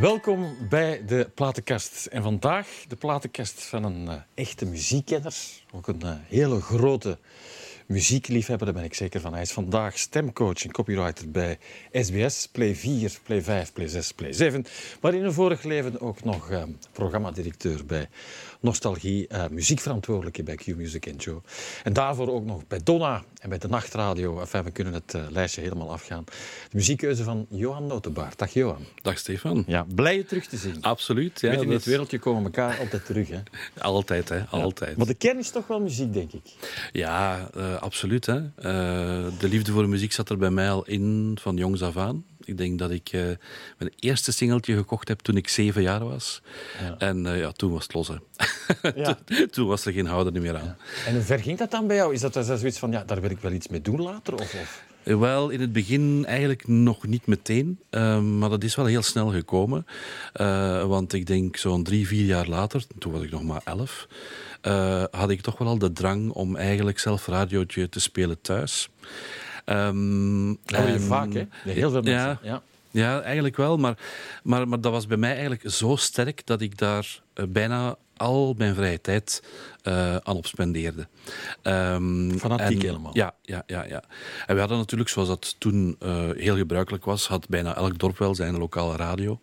Welkom bij de platenkast. En vandaag de platenkast van een uh, echte muziekkenner. Ook een uh, hele grote muziekliefhebber, daar ben ik zeker van. Hij is vandaag stemcoach en copywriter bij SBS, Play 4, Play 5, Play 6, Play 7. Maar in een vorig leven ook nog uh, programmadirecteur bij Nostalgie, uh, muziekverantwoordelijke bij Q-Music Joe. En daarvoor ook nog bij Donna en bij de Nachtradio. Enfin, we kunnen het uh, lijstje helemaal afgaan. De muziekkeuze van Johan Notenbaard. Dag Johan. Dag Stefan. Ja, blij je terug te zien. Absoluut. Ja, Weet in het wereldje komen elkaar altijd terug. Hè? Altijd, hè. Altijd. Ja. Maar de kern is toch wel muziek, denk ik. Ja, uh, absoluut. Hè. de liefde voor de muziek zat er bij mij al in van jongs af aan. Ik denk dat ik uh, mijn eerste singeltje gekocht heb toen ik zeven jaar was. Ja. En ja, toen was het los. Ja. toen, toen, was er geen houden meer aan. En hoe ver ging dat dan bij jou? Is dat dan zoiets van, ja, daar wil ik wel iets mee doen later? Of, of? Wel, in het begin eigenlijk nog niet meteen, uh, maar dat is wel heel snel gekomen. Uh, want ik denk zo'n drie, vier jaar later, toen was ik nog maar elf, uh, had ik toch wel al de drang om eigenlijk zelf radiootje te spelen thuis. Um, dat hoor je vaak, hè? Heel veel mensen. Ja, ja. ja eigenlijk wel. Maar, maar, maar dat was bij mij eigenlijk zo sterk dat ik daar uh, bijna al mijn vrije tijd uh, aan op spendeerde. Um, Fanatiek en, helemaal. Ja, ja, ja, ja. En we hadden natuurlijk, zoals dat toen uh, heel gebruikelijk was, had bijna elk dorp wel zijn lokale radio.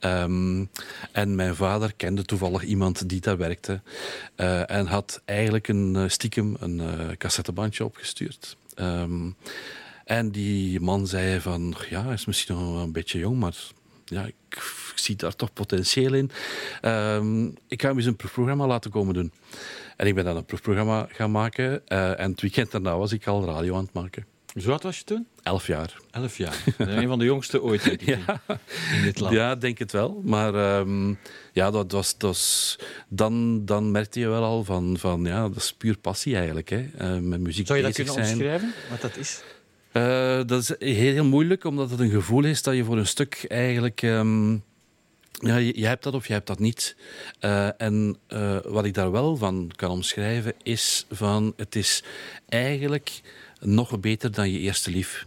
Um, en mijn vader kende toevallig iemand die daar werkte. Uh, en had eigenlijk een stiekem een cassettebandje opgestuurd. Um, en die man zei van, ja, hij is misschien nog een beetje jong, maar ja, ik, ik zie daar toch potentieel in. Um, ik ga hem eens een proefprogramma laten komen doen. En ik ben dan een proefprogramma gaan maken. Uh, en het weekend daarna was ik al radio aan het maken. Zo oud was je toen? Elf jaar. Elf jaar. een van de jongste ooit denk ik, ja. in dit land. Ja, denk het wel. Maar um, ja, dat was, dat was, dan, dan merkte je wel al van, van ja, dat is puur passie eigenlijk. Hè. Uh, met muziek Zou je dat kunnen zijn. omschrijven, wat dat is? Uh, dat is heel, heel moeilijk, omdat het een gevoel is dat je voor een stuk eigenlijk... Um, ja, je, je, hebt dat of je hebt dat niet. Uh, en uh, wat ik daar wel van kan omschrijven, is van het is eigenlijk nog beter dan je eerste lief.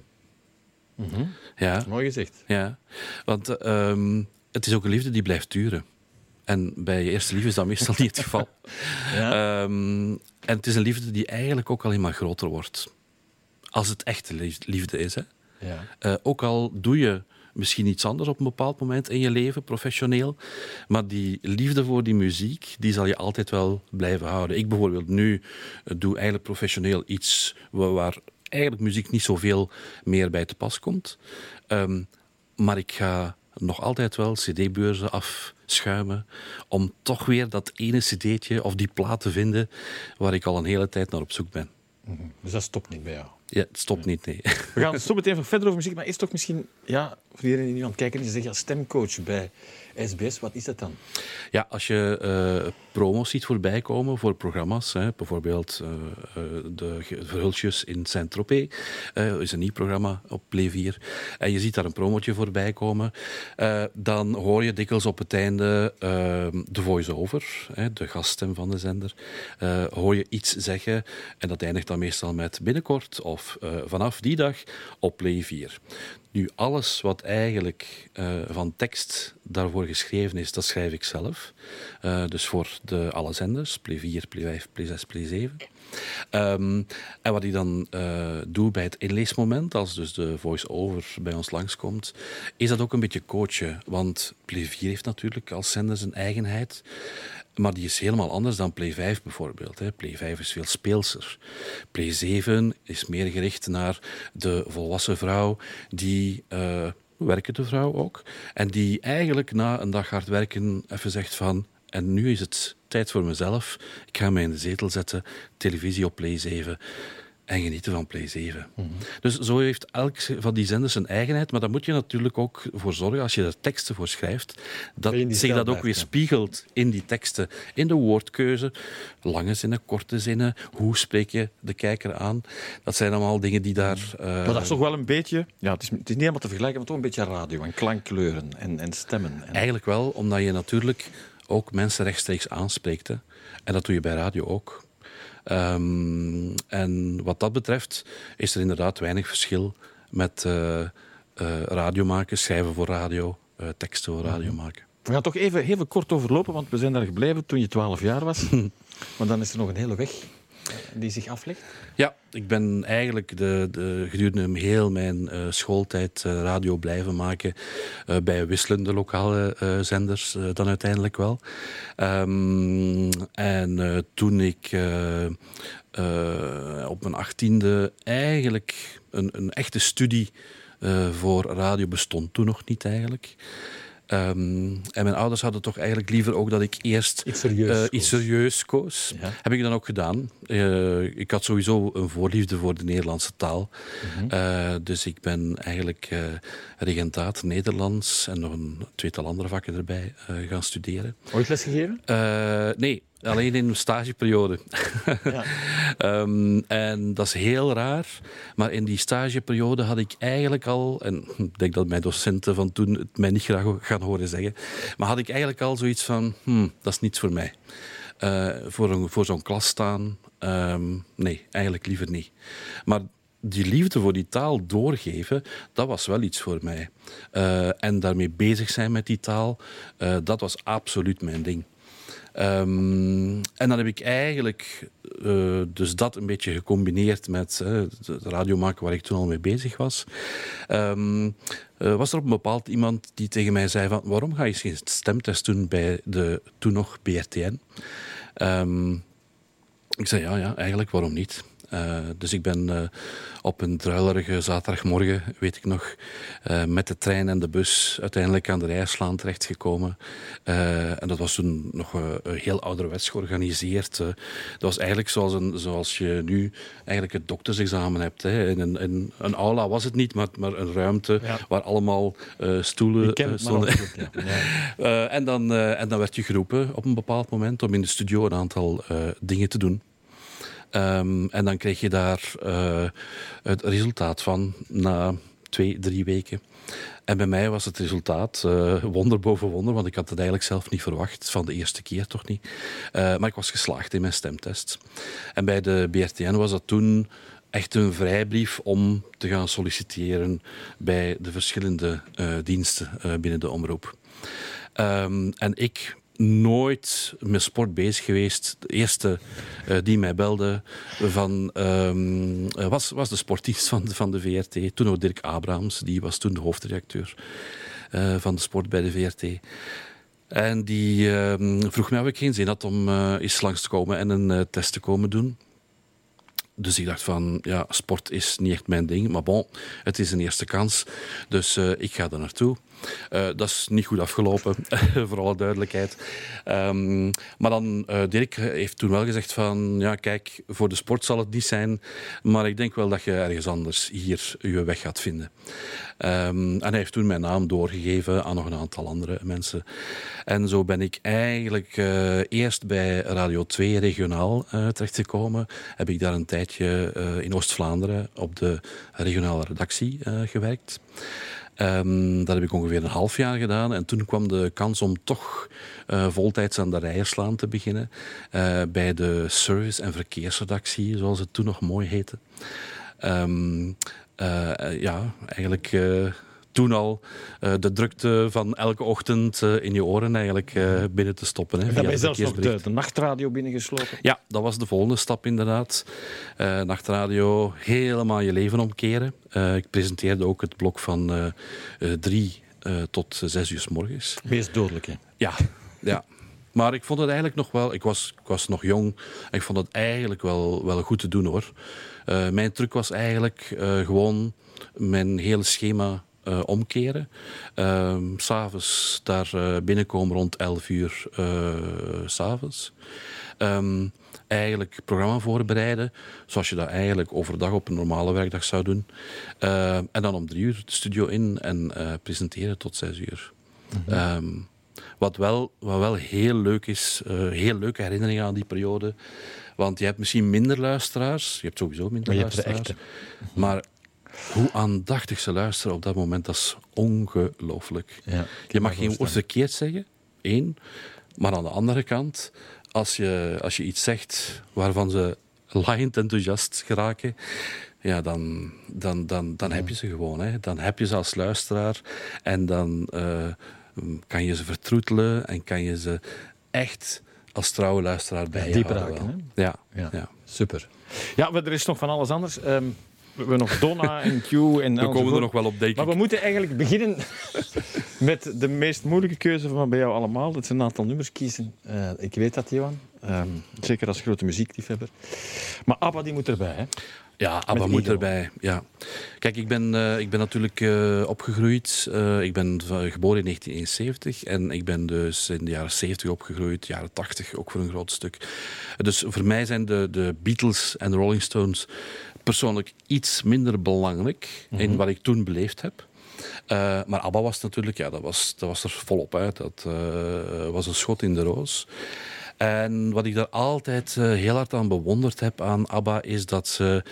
Mm -hmm. ja. Mooi gezegd. Ja, want um, het is ook een liefde die blijft duren. En bij je eerste liefde is dat meestal niet het geval. ja. um, en het is een liefde die eigenlijk ook alleen maar groter wordt. Als het echte liefde is. Hè. Ja. Uh, ook al doe je misschien iets anders op een bepaald moment in je leven, professioneel. Maar die liefde voor die muziek, die zal je altijd wel blijven houden. Ik bijvoorbeeld nu doe eigenlijk professioneel iets waar eigenlijk muziek niet zoveel meer bij te pas komt. Um, maar ik ga nog altijd wel cd-beurzen afschuimen om toch weer dat ene cd'tje of die plaat te vinden waar ik al een hele tijd naar op zoek ben. -hmm. Dus dat stopt niet bij jou? Ja, het stopt niet, nee. We gaan zo meteen even verder over muziek, maar is toch misschien, ja, voor iedereen die nu aan het kijken is, die zegt, ja, stemcoach bij SBS, wat is dat dan? Ja, als je uh, promos ziet voorbij komen voor programma's, hè, bijvoorbeeld uh, uh, de verhulsjes in Saint-Tropez, is een nieuw programma op Play 4, en je ziet daar een promotje voorbij komen, dan hoor je dikwijls op het einde de voice-over, de gaststem van de zender, hoor je iets zeggen, en dat eindigt dan meestal met binnenkort of vanaf die dag op Play 4. Nu, alles wat eigenlijk uh, van tekst daarvoor geschreven is, dat schrijf ik zelf. Uh, dus voor de, alle zenders, Play 4, Play 5, Play 6, Play 7. Um, en wat ik dan uh, doe bij het inleesmoment, als dus de voice-over bij ons langskomt, is dat ook een beetje coachen. Want Play 4 heeft natuurlijk als zender zijn eigenheid. Maar die is helemaal anders dan Play 5 bijvoorbeeld. Hè. Play 5 is veel speelser. Play 7 is meer gericht naar de volwassen vrouw die... Uh, werkende vrouw ook. En die eigenlijk na een dag hard werken even zegt van... En nu is het tijd voor mezelf. Ik ga mij in de zetel zetten. Televisie op 7 en genieten van Play 7. Mm -hmm. Dus zo heeft elk van die zenders een eigenheid, maar daar moet je natuurlijk ook voor zorgen, als je er teksten voor schrijft, dat zich dat ook weer spiegelt in die teksten, in de woordkeuze, lange zinnen, korte zinnen, hoe spreek je de kijker aan? Dat zijn allemaal dingen die daar... Uh... Maar dat is toch wel een beetje, ja, het is, het is niet helemaal te vergelijken, maar toch een beetje radio en klankkleuren en, en stemmen. En... Eigenlijk wel, omdat je natuurlijk ook mensen rechtstreeks aanspreekt. Hè. En dat doe je bij radio ook. Um, en wat dat betreft is er inderdaad weinig verschil met uh, uh, radio maken, schrijven voor radio, teksten voor radio maken. We gaan toch even, even kort overlopen, want we zijn daar gebleven toen je 12 jaar was. maar dan is er nog een hele weg die zich aflegt? Ja, ik ben eigenlijk de, de, gedurende heel mijn uh, schooltijd uh, radio blijven maken uh, bij wisselende lokale zenders dan uiteindelijk wel. Um, en toen ik op mijn achttiende eigenlijk een, een echte studie voor radio bestond toen nog niet eigenlijk. Um, en mijn ouders hadden toch eigenlijk liever ook dat ik eerst iets serieus, uh, iets serieus koos. Ja. Heb ik dan ook gedaan. Uh, ik had sowieso een voorliefde voor de Nederlandse taal. Mm -hmm. uh, dus ik ben eigenlijk regentaat Nederlands en nog een tweetal andere vakken erbij gaan studeren. Ooit lesgegeven? nee, Alleen in een stageperiode. Ja. um, en dat is heel raar. Maar in die stageperiode had ik eigenlijk al... En ik denk dat mijn docenten van toen het mij niet graag gaan horen zeggen. Maar had ik eigenlijk al zoiets van... Hmm, dat is niets voor mij. Uh, voor, voor zo'n klas staan... Um, nee, eigenlijk liever niet. Maar die liefde voor die taal doorgeven, dat was wel iets voor mij. Uh, en daarmee bezig zijn met die taal, uh, dat was absoluut mijn ding. Um, en dan heb ik eigenlijk uh, dus dat een beetje gecombineerd met uh, het radiomaken waar ik toen al mee bezig was. Um, uh, was er op een bepaald iemand die tegen mij zei van waarom ga je geen stemtest doen bij de toen nog BRTN? Ehm, ik zei ja, ja, eigenlijk waarom niet? Uh, dus ik ben uh, op een druilerige zaterdagmorgen, weet ik nog, uh, met de trein en de bus uiteindelijk aan de Rijslaan terechtgekomen. en dat was toen nog heel ouderwets georganiseerd. dat was eigenlijk zoals, een, zoals je nu eigenlijk het doktersexamen hebt. Hè. In, een, in een aula was het niet, maar, maar een ruimte ja. waar allemaal stoelen stonden. Ja. en, dan, en dan werd je geroepen op een bepaald moment om in de studio een aantal dingen te doen. Um, en dan kreeg je daar uh, het resultaat van na twee, drie weken. En bij mij was het resultaat uh, wonder boven wonder, want ik had het eigenlijk zelf niet verwacht, van de eerste keer toch niet. Uh, maar ik was geslaagd in mijn stemtest. En bij de BRTN was dat toen echt een vrijbrief om te gaan solliciteren bij de verschillende diensten binnen de omroep. Um, en ik nooit met sport bezig geweest. De eerste uh, die mij belde van, um, was, was de sportdienst van, van de VRT. Toen ook Dirk Abrahams, die was toen de hoofdredacteur uh, van de sport bij de VRT. En die uh, vroeg mij of ik geen zin had om eens langs te komen en een test te komen doen. Dus ik dacht van, ja, sport is niet echt mijn ding. Maar bon, het is een eerste kans. Dus ik ga er naartoe. Uh, dat is niet goed afgelopen, voor alle duidelijkheid. Um, maar dan, uh, Dirk heeft toen wel gezegd van, ja kijk, voor de sport zal het niet zijn, maar ik denk wel dat je ergens anders hier je weg gaat vinden. Um, en hij heeft toen mijn naam doorgegeven aan nog een aantal andere mensen. En zo ben ik eigenlijk uh, eerst bij Radio 2 regionaal terechtgekomen. Heb ik daar een tijdje in Oost-Vlaanderen op de regionale redactie gewerkt. Um, dat heb ik ongeveer een half jaar gedaan. En toen kwam de kans om toch uh, voltijds aan de Rijerslaan te beginnen. Uh, bij de service- en verkeersredactie, zoals het toen nog mooi heette. Um, uh, ja, eigenlijk toen al uh, de drukte van elke ochtend uh, in je oren eigenlijk uh, binnen te stoppen. Hè, via ben je zelfs nog de, de, nachtradio binnengeslopen? Ja, dat was de volgende stap inderdaad. nachtradio, helemaal je leven omkeren. ik presenteerde ook het blok van drie tot zes uur s morgens. Meest dodelijk, hè? Ja, ja. Maar ik vond het eigenlijk nog wel... Ik was, ik was nog jong en ik vond het eigenlijk wel, wel goed te doen, hoor. mijn truc was eigenlijk gewoon mijn hele schema uh, omkeren. Uh, s'avonds daar uh, binnenkomen rond 11 uur uh, s'avonds. Um, eigenlijk programma voorbereiden, zoals je dat eigenlijk overdag op een normale werkdag zou doen. en dan om drie uur de studio in en presenteren tot zes uur. Mm -hmm. um, wat, wel, wat wel heel leuk is, heel leuke herinneringen aan die periode. Want je hebt misschien minder luisteraars. Je hebt sowieso minder maar luisteraars. Maar hoe aandachtig ze luisteren op dat moment, dat is ongelooflijk. Ja, je mag geen woord verkeerd zeggen, één. Maar aan de andere kant, als je, als je iets zegt waarvan ze laaiend enthousiast geraken, ja, dan, dan, dan, dan heb je ze gewoon. Hè. Dan heb je ze als luisteraar en dan, uh, mm, kan je ze vertroetelen en kan je ze echt als trouwe luisteraar bij je diep raken? Ja, Ja. ja. Super. Ja, maar er is nog van alles anders. Ehm, hebben nog Donna en Q en We komen er nog wel op, denk Maar we moeten eigenlijk beginnen met de meest moeilijke keuze van bij jou allemaal. Dat is een aantal nummers kiezen. Eh, ik weet dat, Johan. Ehm, zeker als grote muziekliefhebber. Maar ABBA die moet erbij, hè? Ja, ABBA moet erbij. Ja. Kijk, ik ben, eh, ik ben natuurlijk eh, opgegroeid. Ik ben geboren in 1971 en ik ben dus in de jaren 70 opgegroeid, jaren 80 ook voor een groot stuk. Dus voor mij zijn de, de Beatles en de Rolling Stones persoonlijk iets minder belangrijk in wat ik toen beleefd heb. Eh, maar ABBA was natuurlijk, ja, dat was, dat was er volop uit. Dat eh, was een schot in de roos. En wat ik daar altijd eh, heel hard aan bewonderd heb aan ABBA, is dat ze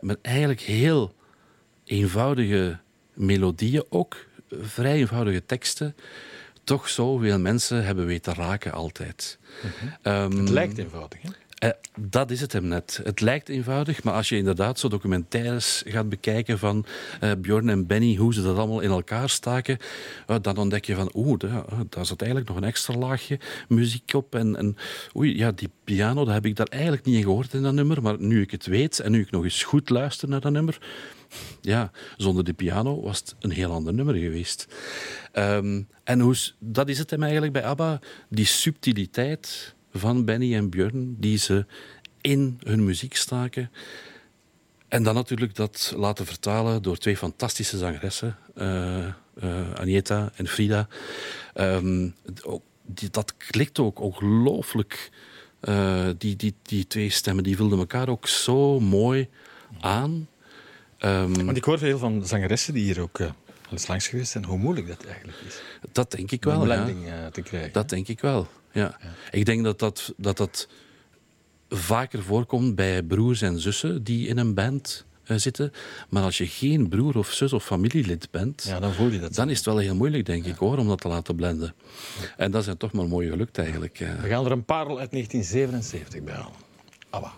met eigenlijk heel eenvoudige melodieën, ook vrij eenvoudige teksten, toch zoveel mensen hebben weten raken altijd. Ehm, Het lijkt eenvoudig, hè? Eh, dat is het hem net. Het lijkt eenvoudig, maar als je inderdaad zo documentaires gaat bekijken van eh Bjorn en Benny, hoe ze dat allemaal in elkaar staken, eh, dan ontdek je van, oeh, daar, daar zat eigenlijk nog een extra laagje muziek op. En, en oei, ja, die piano, dat heb ik daar eigenlijk niet in gehoord in dat nummer, maar nu ik het weet en nu ik nog eens goed luister naar dat nummer, ja, zonder die piano was het een heel ander nummer geweest. Ehm, en dat is het hem eigenlijk bij ABBA, die subtiliteit van Benny en Björn, die ze in hun muziek staken. En dan natuurlijk dat laten vertalen door twee fantastische zangeressen, eh eh, Agneta en Frida. Ehm, dat klikt ook ongelooflijk. Eh, die, die, die twee stemmen die vulden elkaar ook zo mooi aan. Ehm, Want ik hoor veel van zangeressen die hier ook eens langs geweest zijn, hoe moeilijk dat eigenlijk is. dat denk ik Om wel. een ja. landing eh, te krijgen. Dat denk ik wel, ja. Ik denk dat dat, dat dat vaker voorkomt bij broers en zussen die in een band eh, zitten. Maar als je geen broer of zus of familielid bent, Ja, dan voel je dat. dan is het wel heel moeilijk, denk ik, hoor, om dat te laten blenden. En dat is dan toch maar mooi gelukt, eigenlijk. ja. We gaan er een parel uit 1977 bij halen. ABBA.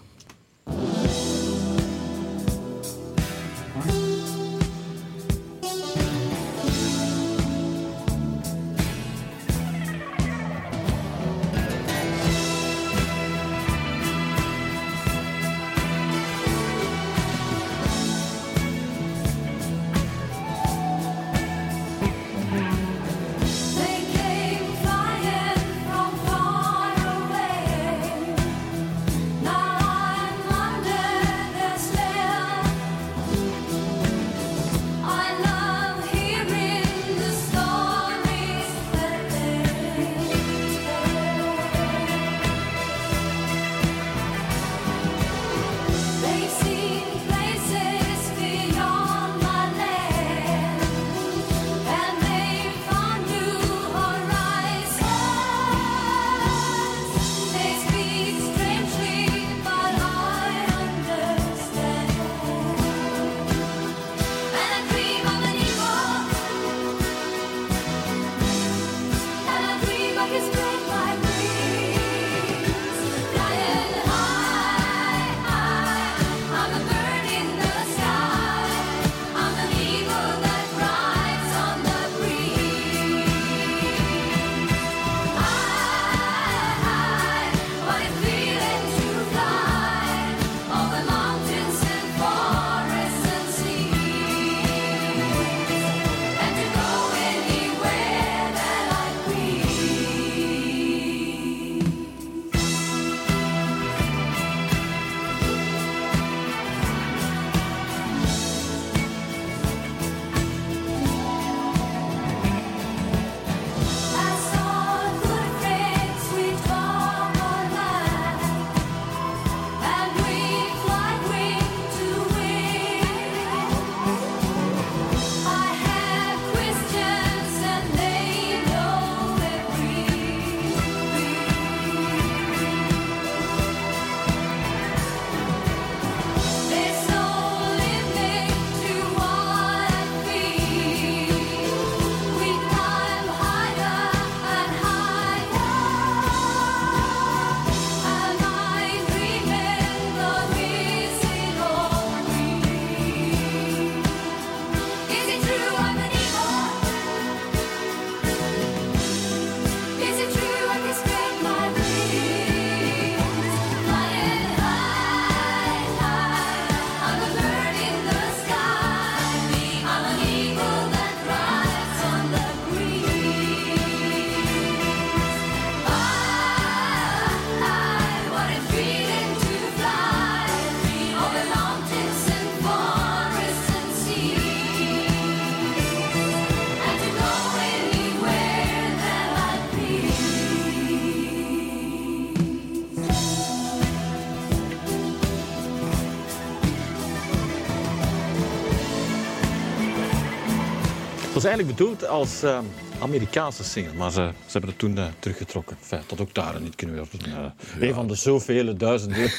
Was eigenlijk bedoeld als eh, Amerikaanse single, maar ze, ze hebben het toen eh, teruggetrokken. Enfin, tot ook daar niet kunnen worden. Eh, Een van de zoveel duizenden.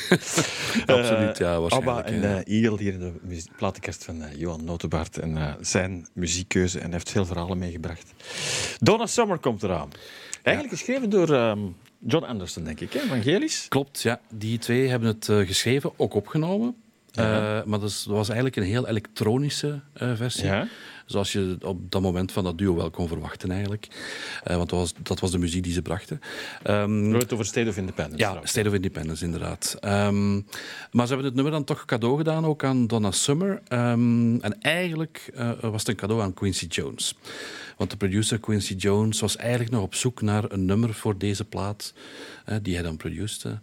Absoluut, ja, Eh, waarschijnlijk, Abba en eh, Eagle hier in de platenkast van eh, Johan Notenbaert. En eh, zijn muziekkeuze en heeft veel verhalen meegebracht. Donna Summer komt eraan. Eigenlijk geschreven door ehm, John Anderson, denk ik, hè? Evangelisch. Klopt, ja. Die twee hebben het eh, geschreven, ook opgenomen. Ja. Eh, maar dat, is- dat was eigenlijk een heel elektronische eh, versie. Ja. Zoals je op dat moment van dat duo wel kon verwachten eigenlijk. Eh, want dat was, dat was de muziek die ze brachten. Ehm, het over State of Independence. ja, trouwens. State of Independence, inderdaad. Ehm, maar ze hebben het nummer dan toch cadeau gedaan, ook aan Donna Summer. Ehm, en eigenlijk eh, was het een cadeau aan Quincy Jones. Want de producer Quincy Jones was eigenlijk nog op zoek naar een nummer voor deze plaat, eh, die hij dan produceerde.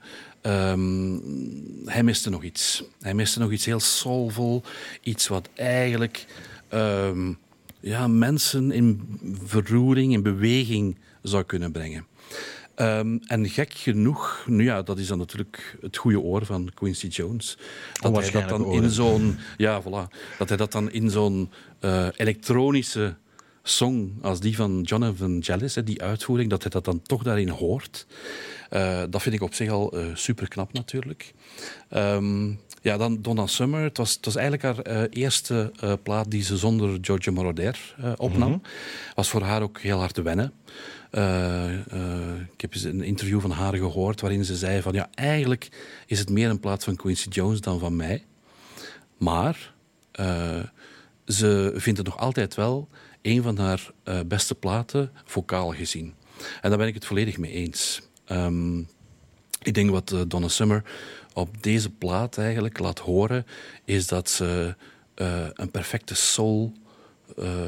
Hij miste nog iets. Hij miste nog iets heel soulvol, iets wat eigenlijk ehm, ja, mensen in verroering, in beweging zou kunnen brengen. Ehm, en gek genoeg, nu ja, dat is dan natuurlijk het goede oor van Quincy Jones. Dat hij dat dan in zo'n, ja, voilà, dat hij dat dan in zo'n eh, elektronische song als die van Evangelis, hè, die uitvoering, dat hij dat dan toch daarin hoort. Eh, dat vind ik op zich al eh, super knap natuurlijk. Ehm, ja, dan Donna Summer. Het was, het was eigenlijk haar eh, eerste plaat die ze zonder Giorgio Moroder opnam. Was voor haar ook heel hard te wennen. Ik heb eens een interview van haar gehoord waarin ze zei van ja, eigenlijk is het meer een plaat van Quincy Jones dan van mij. Maar ze vindt het nog altijd wel een van haar eh, beste platen, vocaal gezien. En daar ben ik het volledig mee eens. Ehm, ik denk wat eh, Donna Summer op deze plaat eigenlijk laat horen, is dat ze eh, een perfecte soul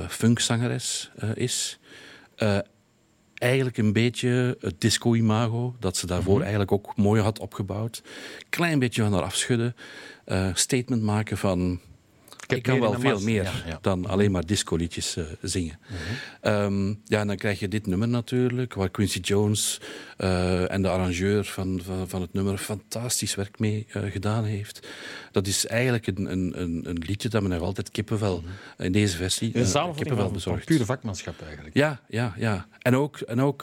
funkzangeres is. Eigenlijk een beetje het disco-imago, dat ze daarvoor eigenlijk ook mooi had opgebouwd. Klein beetje van haar afschudden. eh, statement maken van... Ik, kan wel veel meer Ja, ja. dan alleen maar disco-liedjes eh, zingen. Ehm, ja, en dan krijg je dit nummer natuurlijk, waar Quincy Jones eh, en de arrangeur van, van, van het nummer fantastisch werk mee eh, gedaan heeft. Dat is eigenlijk een, een, een, een liedje dat me nog altijd kippenvel in deze versie Een kippenvel van, van bezorgt. pure vakmanschap eigenlijk. Ja, ja, ja. En ook, en ook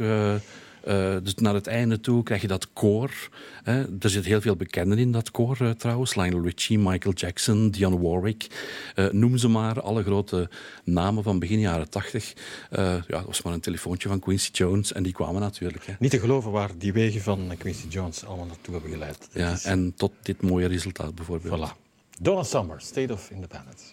eh, dus naar het einde toe krijg je dat koor. Hè. Er zit heel veel bekenden in dat koor eh, trouwens. Lionel Richie, Michael Jackson, Dionne Warwick. Eh, noem ze maar, alle grote namen van begin jaren tachtig. Ja, dat was maar een telefoontje van Quincy Jones en die kwamen natuurlijk. Hè. Niet te geloven waar die wegen van Quincy Jones allemaal naartoe hebben geleid. Dat Ja, is- en tot dit mooie resultaat bijvoorbeeld. Voilà. Donna Summer, State of Independence.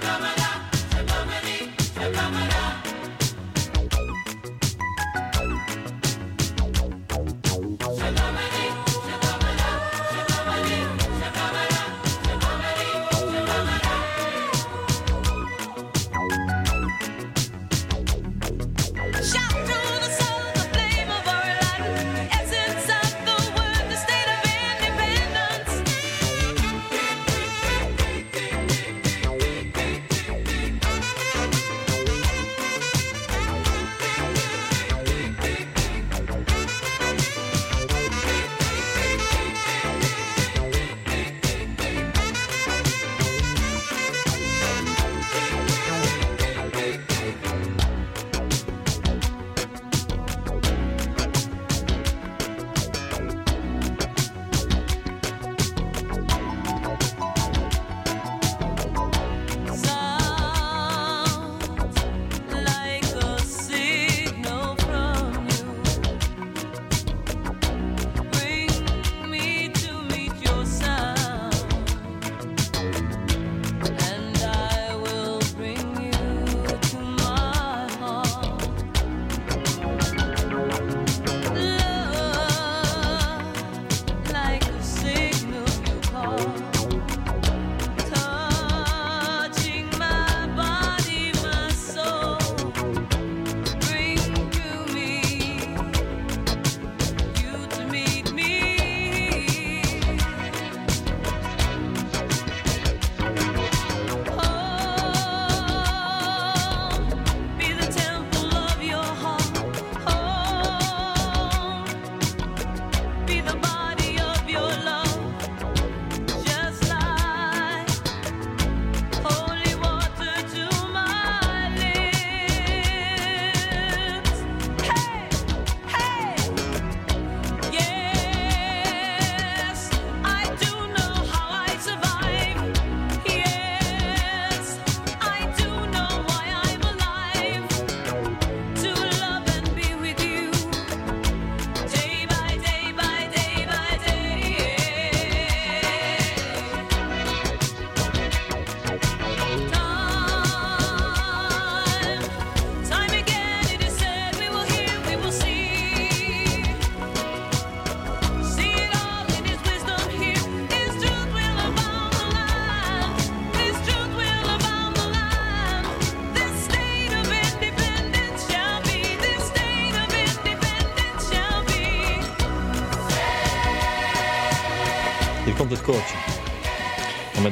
Brahma,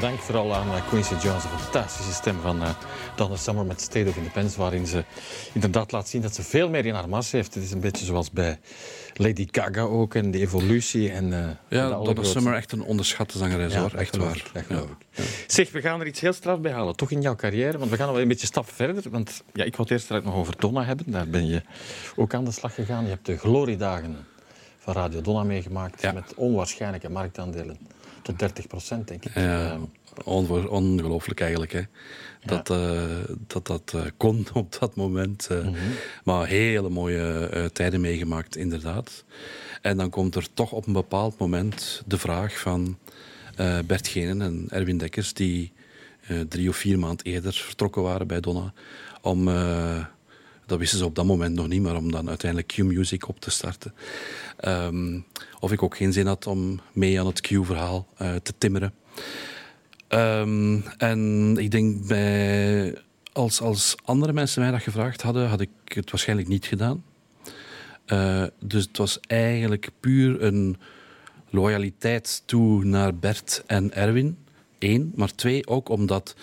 dank vooral aan eh, Quincy Jones, een fantastische stem van eh Donna Summer met State of Independence, waarin ze inderdaad laat zien dat ze veel meer in haar mars heeft. Het is een beetje zoals bij Lady Gaga ook en de evolutie. En, de Ja, Donna Summer echt een onderschatte zangeres Ja, hoor, echt waar. Ja. ik. Zeg, we gaan er iets heel straf bij halen, toch in jouw carrière. Want we gaan wel een beetje stap verder. Want ja, ik wil het eerst nog over Donna hebben. Daar ben je ook aan de slag gegaan. Je hebt de gloriedagen van Radio Donna meegemaakt. Met onwaarschijnlijke marktaandelen. Tot 30 procent, denk ik. Ja, ongelooflijk eigenlijk. Hè. Dat, eh, dat dat eh, kon op dat moment. eh. Mhm. Maar hele mooie tijden meegemaakt, inderdaad. En dan komt er toch op een bepaald moment de vraag van Bert Genen en Erwin Dekkers, die drie of vier maanden eerder vertrokken waren bij Donna, om, dat wisten ze op dat moment nog niet, maar om dan uiteindelijk Q-Music op te starten. Ehm, of ik ook geen zin had om mee aan het Q-verhaal eh, te timmeren. Ehm, en ik denk bij, als, als andere mensen mij dat gevraagd hadden, had ik het waarschijnlijk niet gedaan. Eh, dus het was eigenlijk puur een loyaliteit toe naar Bert en Erwin. Eén, maar twee ook omdat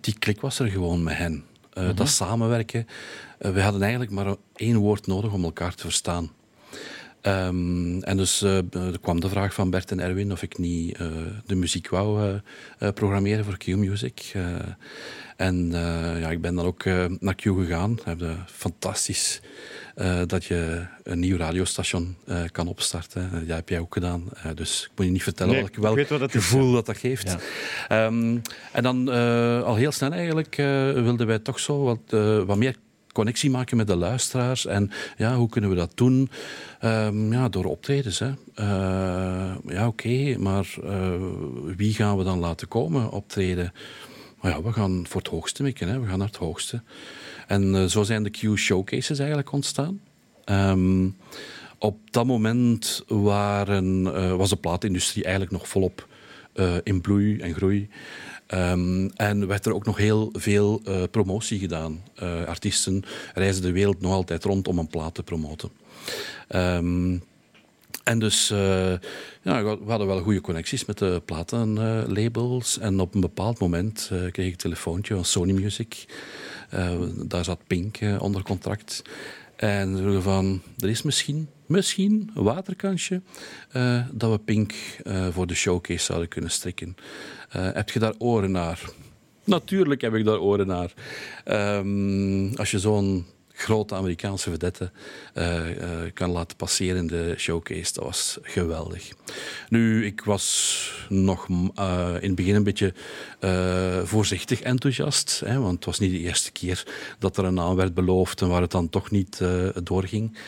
die klik was er gewoon met hen. Eh, Dat samenwerken. Eh, we hadden eigenlijk maar één woord nodig om elkaar te verstaan. Ehm, en dus eh, er kwam de vraag van Bert en Erwin of ik niet eh, de muziek wou programmeren voor Q-Music. En ja, ik ben dan ook naar Q gegaan. Fantastisch dat je een nieuw radiostation kan opstarten. Dat heb jij ook gedaan. Dus ik moet je niet vertellen Nee, welk, weet wat dat is, gevoel dat dat geeft. Ja. Ehm, en dan al heel snel eigenlijk wilden wij toch zo wat, wat meer connectie maken met de luisteraars. En ja, hoe kunnen we dat doen? Ehm, ja, door optredens. Hè. Eh, ja, oké, maar eh, wie gaan we dan laten komen optreden? Maar ja, we gaan voor het hoogste mikken. Hè. We gaan naar het hoogste. En eh, zo zijn de Q-showcases eigenlijk ontstaan. Ehm, op dat moment waren, was de plaatindustrie eigenlijk nog volop in bloei en groei. Ehm, en werd er ook nog heel veel eh, promotie gedaan. Eh, artiesten reizen de wereld nog altijd rond om een plaat te promoten. Ehm, en dus, eh, ja, we hadden wel goede connecties met de platenlabels. en op een bepaald moment kreeg ik een telefoontje van Sony Music. Eh, daar zat Pink eh, onder contract. En vroegen van, er is misschien, misschien een waterkansje eh, dat we Pink voor de showcase zouden kunnen strikken. Heb je daar oren naar? Natuurlijk heb ik daar oren naar. Ehm, als je zo'n grote Amerikaanse vedette eh, eh, kan laten passeren in de showcase. Dat was geweldig. Nu, ik was nog eh, in het begin een beetje voorzichtig enthousiast. Hè, want het was niet de eerste keer dat er een naam werd beloofd en waar het dan toch niet doorging.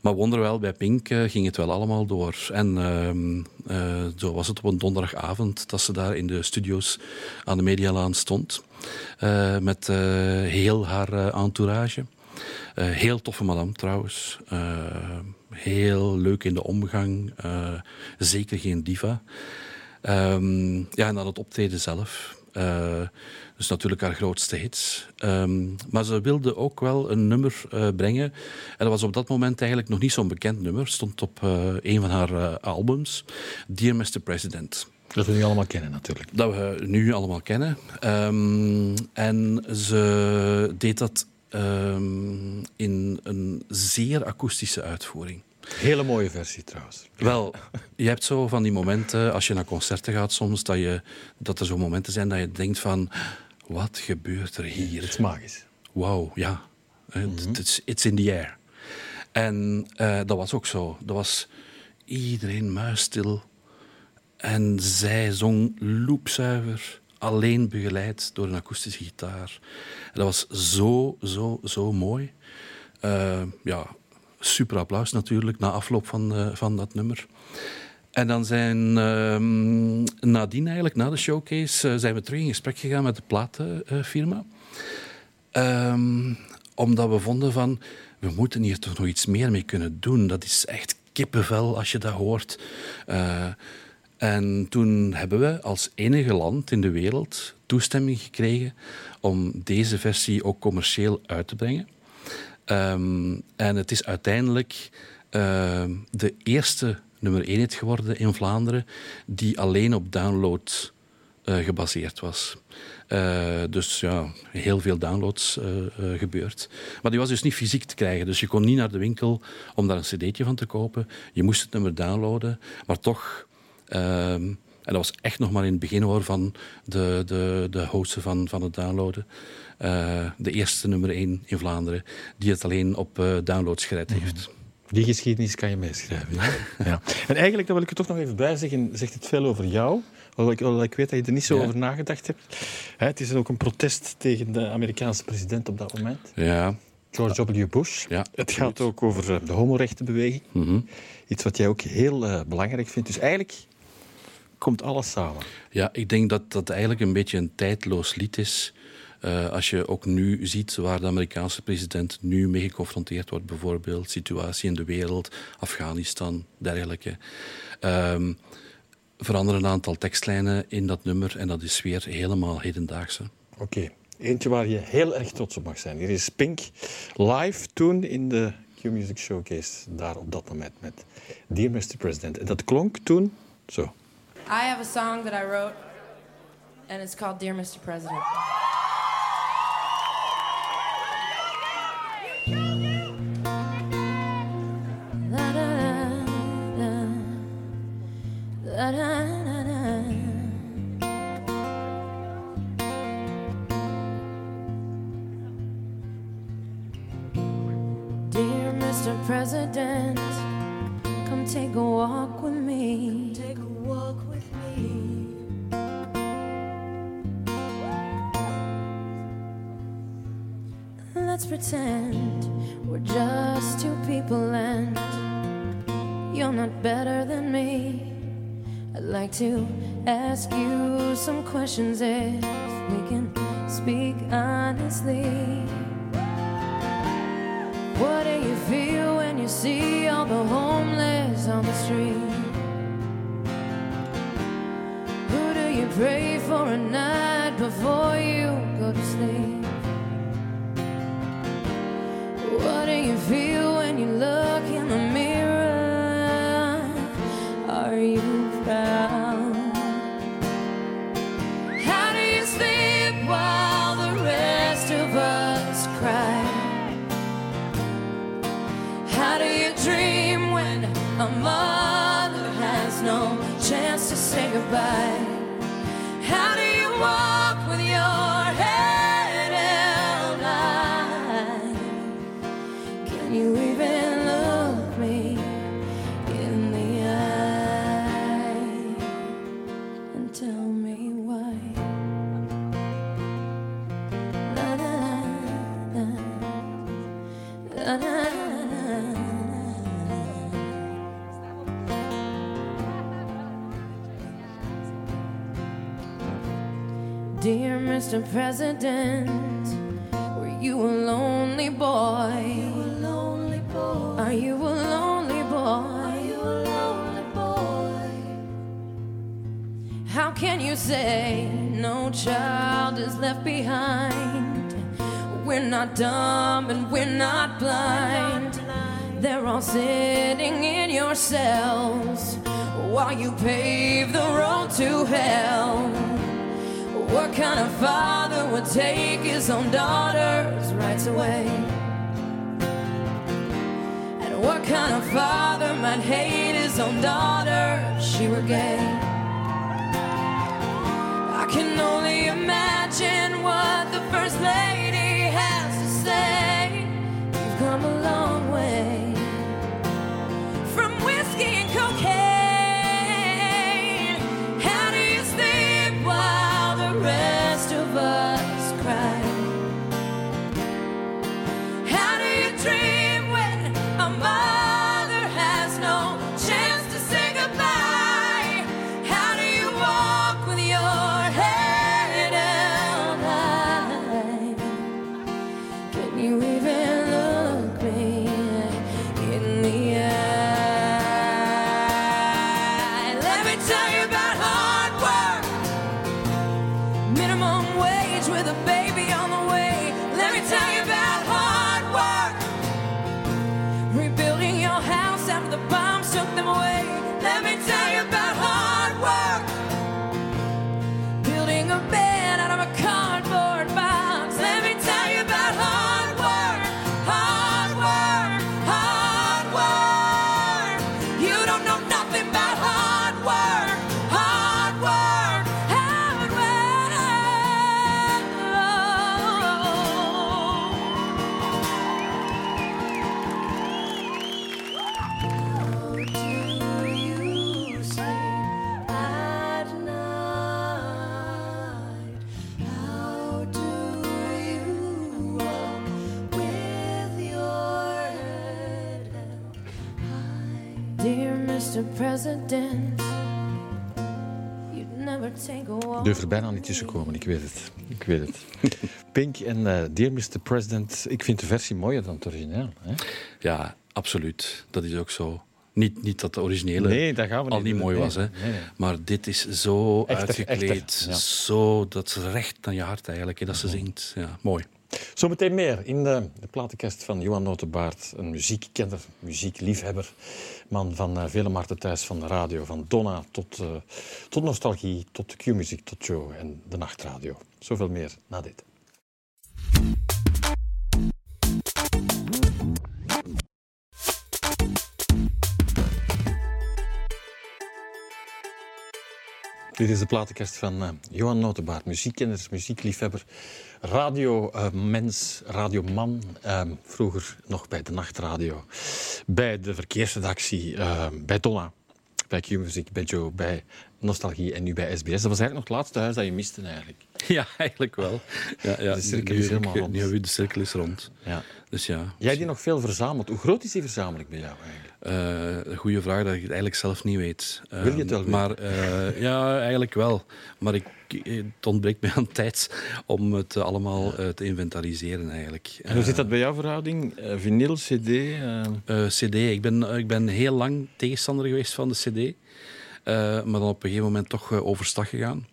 Maar wonderwel, bij Pink ging het wel allemaal door. En ehm, eh, zo was het op een donderdagavond dat ze daar in de studio's aan de Medialaan stond. Met heel haar entourage. Eh, heel toffe madame trouwens. Eh, heel leuk in de omgang. Eh, zeker geen diva. Ehm, ja, en dan het optreden zelf. Eh, dus natuurlijk haar grootste hits. Ehm, maar ze wilde ook wel een nummer brengen. En dat was op dat moment eigenlijk nog niet zo'n bekend nummer. Stond op eh, een van haar albums. Dear Mr. President. Dat we nu allemaal kennen, natuurlijk. Dat we nu allemaal kennen. Ehm, en ze deed dat ehm, in een zeer akoestische uitvoering. Hele mooie versie, trouwens. Wel, je hebt zo van die momenten, als je naar concerten gaat soms, dat, je, dat er zo momenten zijn dat je denkt van, wat gebeurt er Het hier? is magisch. Wauw, ja. Het is It's in the air. En eh, dat was ook zo. Dat was iedereen muisstil. En zij zong loepzuiver, alleen begeleid door een akoestische gitaar. En dat was zo, zo, zo mooi. Eh, ja, super applaus natuurlijk na afloop van, eh, van dat nummer. En dan zijn ehm, nadien eigenlijk, na de showcase, eh, zijn we terug in gesprek gegaan met de platenfirma. Ehm, omdat we vonden van, we moeten hier toch nog iets meer mee kunnen doen. Dat is echt kippenvel als je dat hoort. En toen hebben we als enige land in de wereld toestemming gekregen om deze versie ook commercieel uit te brengen. Ehm, en het is uiteindelijk ehm, de eerste nummer 1 hit geworden in Vlaanderen, die alleen op download eh, gebaseerd was. Eh, dus ja, heel veel downloads eh, gebeurd. Maar die was dus niet fysiek te krijgen. Dus je kon niet naar de winkel om daar een cd'tje van te kopen. Je moest het nummer downloaden. Maar toch... ehm, en dat was echt nog maar in het begin hoor, van de, de, de hosten van, van het downloaden. Eh, de eerste nummer 1 in Vlaanderen, die het alleen op eh, downloads gered heeft. Die geschiedenis kan je meeschrijven. Ja. ja. En eigenlijk, daar wil ik er toch nog even bij zeggen, zegt het veel over jou. Hoewel ik, hoewel ik weet dat je er niet zo Ja. over nagedacht hebt. Hè, het is ook een protest tegen de Amerikaanse president op dat moment. Ja, George W. Bush. Ja, het gaat ook over eh, de homorechtenbeweging. mhm. Iets wat jij ook heel belangrijk vindt. Dus eigenlijk komt alles samen. ja ik denk dat dat eigenlijk een beetje een tijdloos lied is. Eh, als je ook nu ziet waar de Amerikaanse president nu mee geconfronteerd wordt, bijvoorbeeld situatie in de wereld, Afghanistan, dergelijke. Ehm veranderen een aantal tekstlijnen in dat nummer en dat is weer helemaal hedendaagse. Oké. Eentje waar je heel erg trots op mag zijn. Hier is Pink live toen in de Q-Music Showcase. Daar op dat moment met Dear Mr. President. En dat klonk toen zo. I have a song that I wrote, and it's called Dear Mr. President. Dear Mr. President, were you a lonely boy? Are you a lonely boy? How can you say no child is left behind? We're not dumb and we're not blind. They're all sitting in your cells while you pave the road to hell. What kind of father would take his own daughter's rights away? And what kind of father might hate his own daughter if she were gay? I can only imagine what the First Lady say. Er bijna niet tussen komen, ik weet het. Ik weet het. Pink en eh, Dear Mr. President, ik vind de versie mooier dan het origineel. Hè? Ja, absoluut. Dat is ook zo. Niet, niet dat de originele Nee, dat gaan we al niet mooi Nee, was, hè. nee. maar dit is zo Echter, uitgekleed. echter, ja. Zo, dat is recht naar je hart eigenlijk, hè, dat ze zingt. Ja, mooi. Zometeen meer in de, de platenkast van Johan Notenbaard. Een muziekkenner, muziekliefhebber. Man van uh, vele markten thuis, van de radio. Van Donna tot, uh, tot nostalgie, tot Q-muziek, tot Joe en de nachtradio. Zoveel meer na dit. Dit is de platenkast van uh, Johan Notenbaard, muziekkenner, muziekliefhebber, radiomens, uh, radioman. Uh, vroeger nog bij de nachtradio, bij de verkeersredactie, bij Donna, bij Q-muziek, bij Joe, bij Nostalgie en nu bij SBS. Dat was eigenlijk nog het laatste huis dat je miste eigenlijk. Ja, eigenlijk wel. Ja, ja. De cirkel nu, is helemaal rond. Nu de cirkel is rond. Ja. Dus ja. Jij die nog veel verzamelt. Hoe groot is die verzameling bij jou eigenlijk? Uh, een goede vraag dat ik het eigenlijk zelf niet weet. Uh, Wil je het wel weten? Maar uh, ja, eigenlijk wel. Maar ik, het ontbreekt mij aan tijd om het allemaal ja. te inventariseren eigenlijk. En hoe zit dat bij jouw verhouding? vinyl, cd? cd. Ik ben, ik ben heel lang tegenstander geweest van de cd. maar dan op een gegeven moment toch overstag gegaan.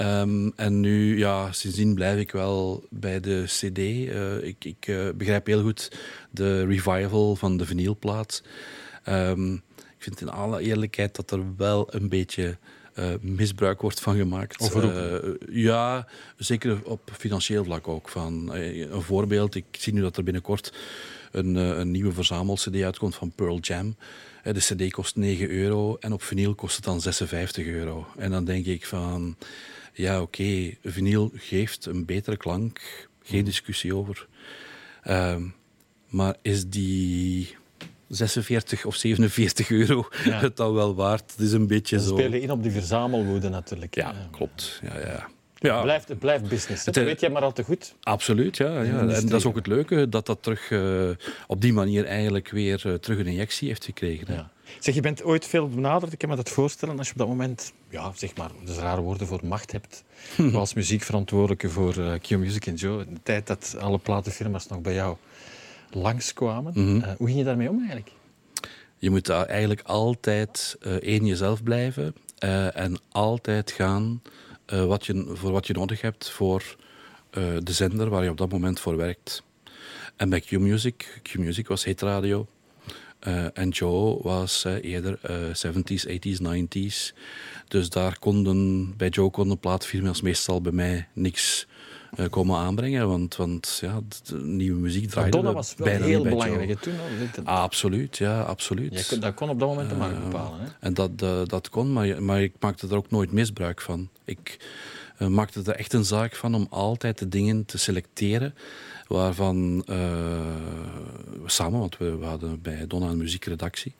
Um, en nu, ja, sindsdien blijf ik wel bij de CD. Uh, ik ik uh, begrijp heel goed de revival van de vinylplaat. Um, ik vind in alle eerlijkheid dat er wel een beetje uh, misbruik wordt van gemaakt. ja, zeker op financieel vlak ook. Van, een voorbeeld, ik zie nu dat er binnenkort een, een nieuwe verzamel-CD uitkomt van Pearl Jam. De CD kost 9 euro en op vinyl kost het dan 56 euro. En dan denk ik van ja, oké, okay, vinyl geeft een betere klank, geen discussie over. Uh, maar is die 46 of 47 euro ja. het dan wel waard? Het is een beetje We zo. spelen in op die verzamelwoede natuurlijk. Ja, ja. klopt. Ja, ja. Ja. Het, blijft, het blijft business. Dat weet jij maar al te goed. Absoluut, ja. ja. En dat is ook het leuke, dat dat terug uh, op die manier eigenlijk weer uh, terug een injectie heeft gekregen. Ja. Zeg, je bent ooit veel benaderd. Ik kan me dat voorstellen als je op dat moment, ja, zeg maar, is rare woorden voor macht hebt. als muziekverantwoordelijke voor uh, Q-Music en Joe. De tijd dat alle platenfirma's nog bij jou langskwamen. Mm -hmm. hoe ging je daarmee om eigenlijk? Je moet eigenlijk altijd één jezelf blijven en altijd gaan uh, wat je, voor wat je nodig hebt voor uh, de zender waar je op dat moment voor werkt. En bij Q-Music, Q-Music was hitradio. Uh, en Joe was eerder 70s, 80s, 90s. Dus daar konden, bij Joe konden plaatfirma's meestal bij mij niks komen aanbrengen. Want, want ja, de nieuwe muziek draaide Madonna was wel bijna heel belangrijk toen. Ah, absoluut, ja, absoluut. Dat kon op dat moment de markt bepalen. Hè? En dat, dat, dat kon, maar, maar ik maakte er ook nooit misbruik van. Ik maakte er echt een zaak van om altijd de dingen te selecteren waarvan uh, samen, want we, we, hadden bij Donna een muziekredactie,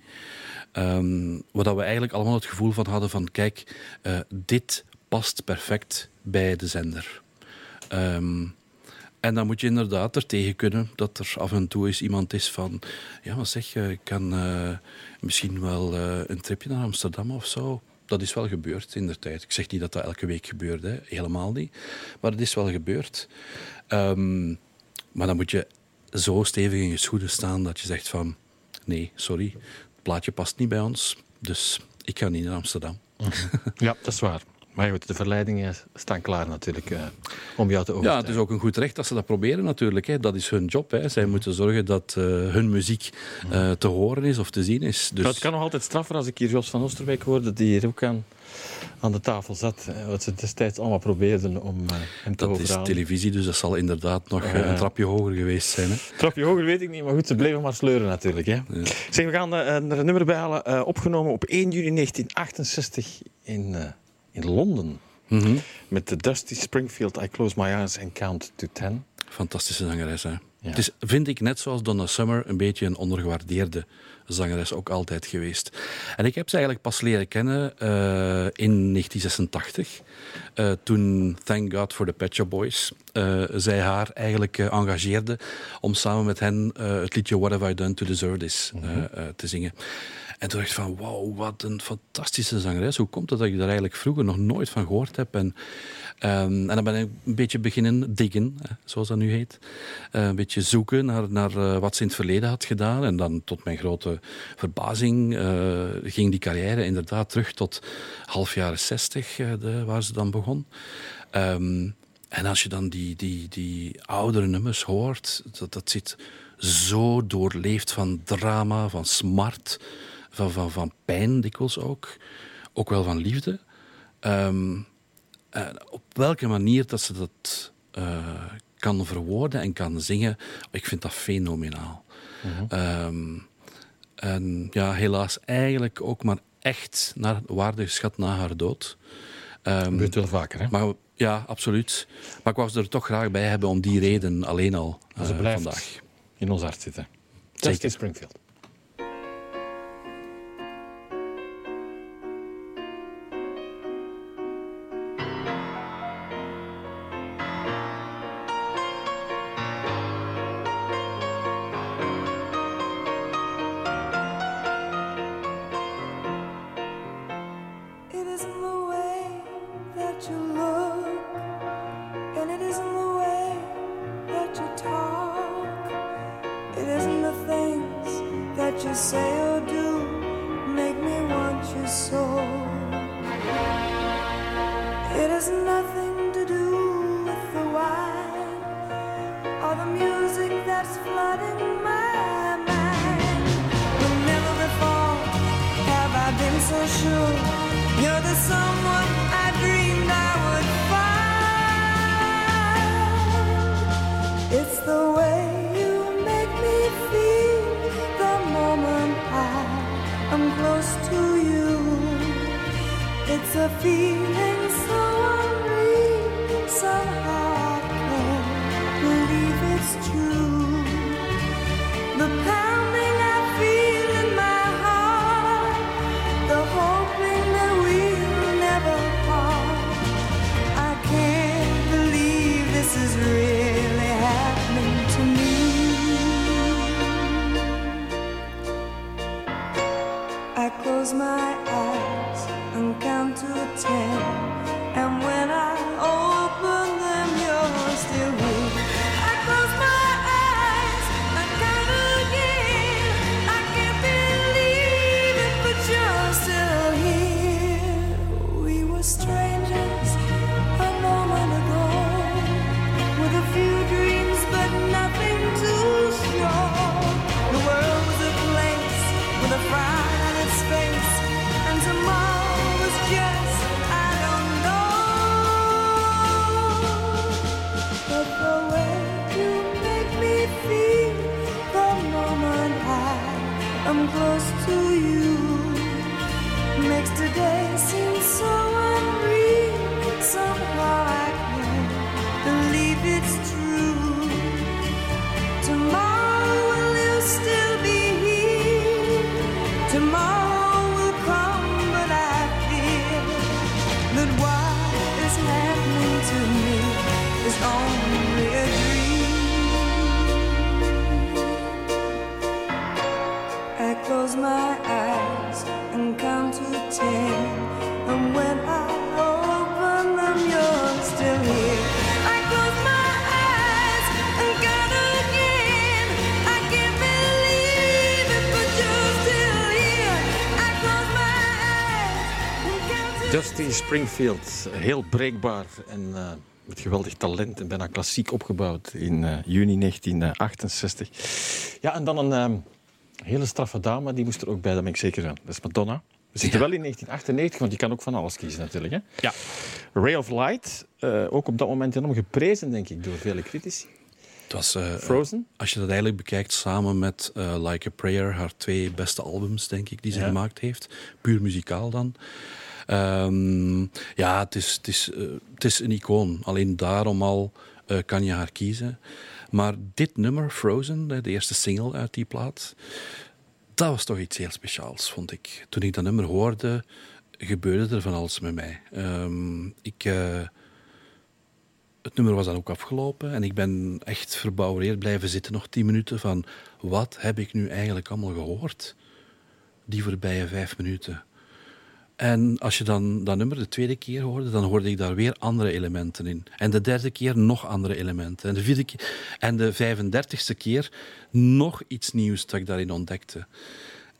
um, waar we eigenlijk allemaal het gevoel van hadden van kijk, uh, dit past perfect bij de zender. Um, en dan moet je inderdaad er tegen kunnen dat er af en toe eens iemand is van... Ja, maar zeg, ik kan uh, misschien wel uh, een tripje naar Amsterdam of zo. Dat is wel gebeurd in de tijd. Ik zeg niet dat dat elke week gebeurde, helemaal niet. Maar het is wel gebeurd. Um, maar dan moet je zo stevig in je schoenen staan dat je zegt van... Nee, sorry, het plaatje past niet bij ons, dus ik ga niet naar Amsterdam. Ja, dat is waar. Maar goed, de verleidingen staan klaar natuurlijk uh, om jou te Ja, overtuigen. het is ook een goed recht dat ze dat proberen natuurlijk. Hè. Dat is hun job. Hè. Zij moeten zorgen dat uh, hun muziek uh, te horen is of te zien is. Dus... Maar het kan nog altijd straffer als ik hier Jos van Oosterwijk hoorde, die hier ook aan, aan de tafel zat. Hè, wat ze destijds allemaal probeerden om hem te Dat is televisie, dus dat zal inderdaad nog een trapje hoger geweest zijn. Hè. Trapje hoger weet ik niet, maar goed, ze bleven maar sleuren natuurlijk. Hè. Ja. Zeg, we gaan er een nummer bij halen, opgenomen op 1 juli 1968 in, in Londen. Mm -hmm. Met de Dusty Springfield, I Close My Eyes and Count to Ten. Fantastische zangeres, hè? Ja. Het is, vind ik, net zoals Donna Summer, een beetje een ondergewaardeerde zangeres ook altijd geweest. En ik heb ze eigenlijk pas leren kennen uh, in 1986. Uh, toen Thank God for the Pet Shop Boys uh, zij haar eigenlijk engageerde om samen met hen het liedje What Have I Done to Deserve This mm -hmm. te zingen. En toen dacht ik van, wauw, wat een fantastische zangeres. Hoe komt het dat ik daar eigenlijk vroeger nog nooit van gehoord heb? En, ehm, en dan ben ik een beetje beginnen diggen, zoals dat nu heet. Eh, een beetje zoeken naar, naar eh, wat ze in het verleden had gedaan. En dan tot mijn grote verbazing eh, ging die carrière inderdaad terug tot half jaren zestig, de- waar ze dan begon. Ehm, en als je dan die, die, die oudere nummers hoort, dat, dat zit zo doorleefd van drama, van smart, van, van, van pijn dikwijls ook. Ook wel van liefde. Ehm, eh, op welke manier dat ze dat eh, kan verwoorden en kan zingen, ik vind dat fenomenaal. Ehm, en ja, helaas eigenlijk ook maar echt naar waarde geschat na haar dood. Ehm, gebeurt wel vaker, hè? maar ja, absoluut. Maar ik wou ze er toch graag bij hebben om die reden alleen al ze eh, blijft vandaag. in ons hart zitten. Zeker. Dusty Springfield. Am close to you. It's a feeling my Dusty Springfield, heel breekbaar en eh, met geweldig talent en bijna klassiek opgebouwd in eh, juni 1968. Ja, en dan een eh, hele straffe dame, die moest er ook bij, dat ben ik zeker van. Dat is Madonna. We zitten wel in 1998, want je kan ook van alles kiezen natuurlijk. Hè? Ja. Ray of Light, eh, ook op dat moment enorm geprezen, denk ik, door vele critici. Het was, eh, Frozen? Als je dat eigenlijk bekijkt samen met eh, Like a Prayer, haar twee beste albums, denk ik, die ze Ja. gemaakt heeft. Puur muzikaal dan. Ehm, ja, het is, het, is, eh, het is een icoon. Alleen daarom al eh, kan je haar kiezen. Maar dit nummer, Frozen, de eerste single uit die plaat, dat was toch iets heel speciaals, vond ik. Toen ik dat nummer hoorde, gebeurde er van alles met mij. Ehm, ik... eh, het nummer was dan ook afgelopen en ik ben echt verbouwereerd blijven zitten nog tien minuten van wat heb ik nu eigenlijk allemaal gehoord? die voorbije vijf minuten. En als je dan dat nummer de tweede keer hoorde, dan hoorde ik daar weer andere elementen in. En de derde keer nog andere elementen. En de, vierde keer, en de 35ste keer nog iets nieuws dat ik daarin ontdekte.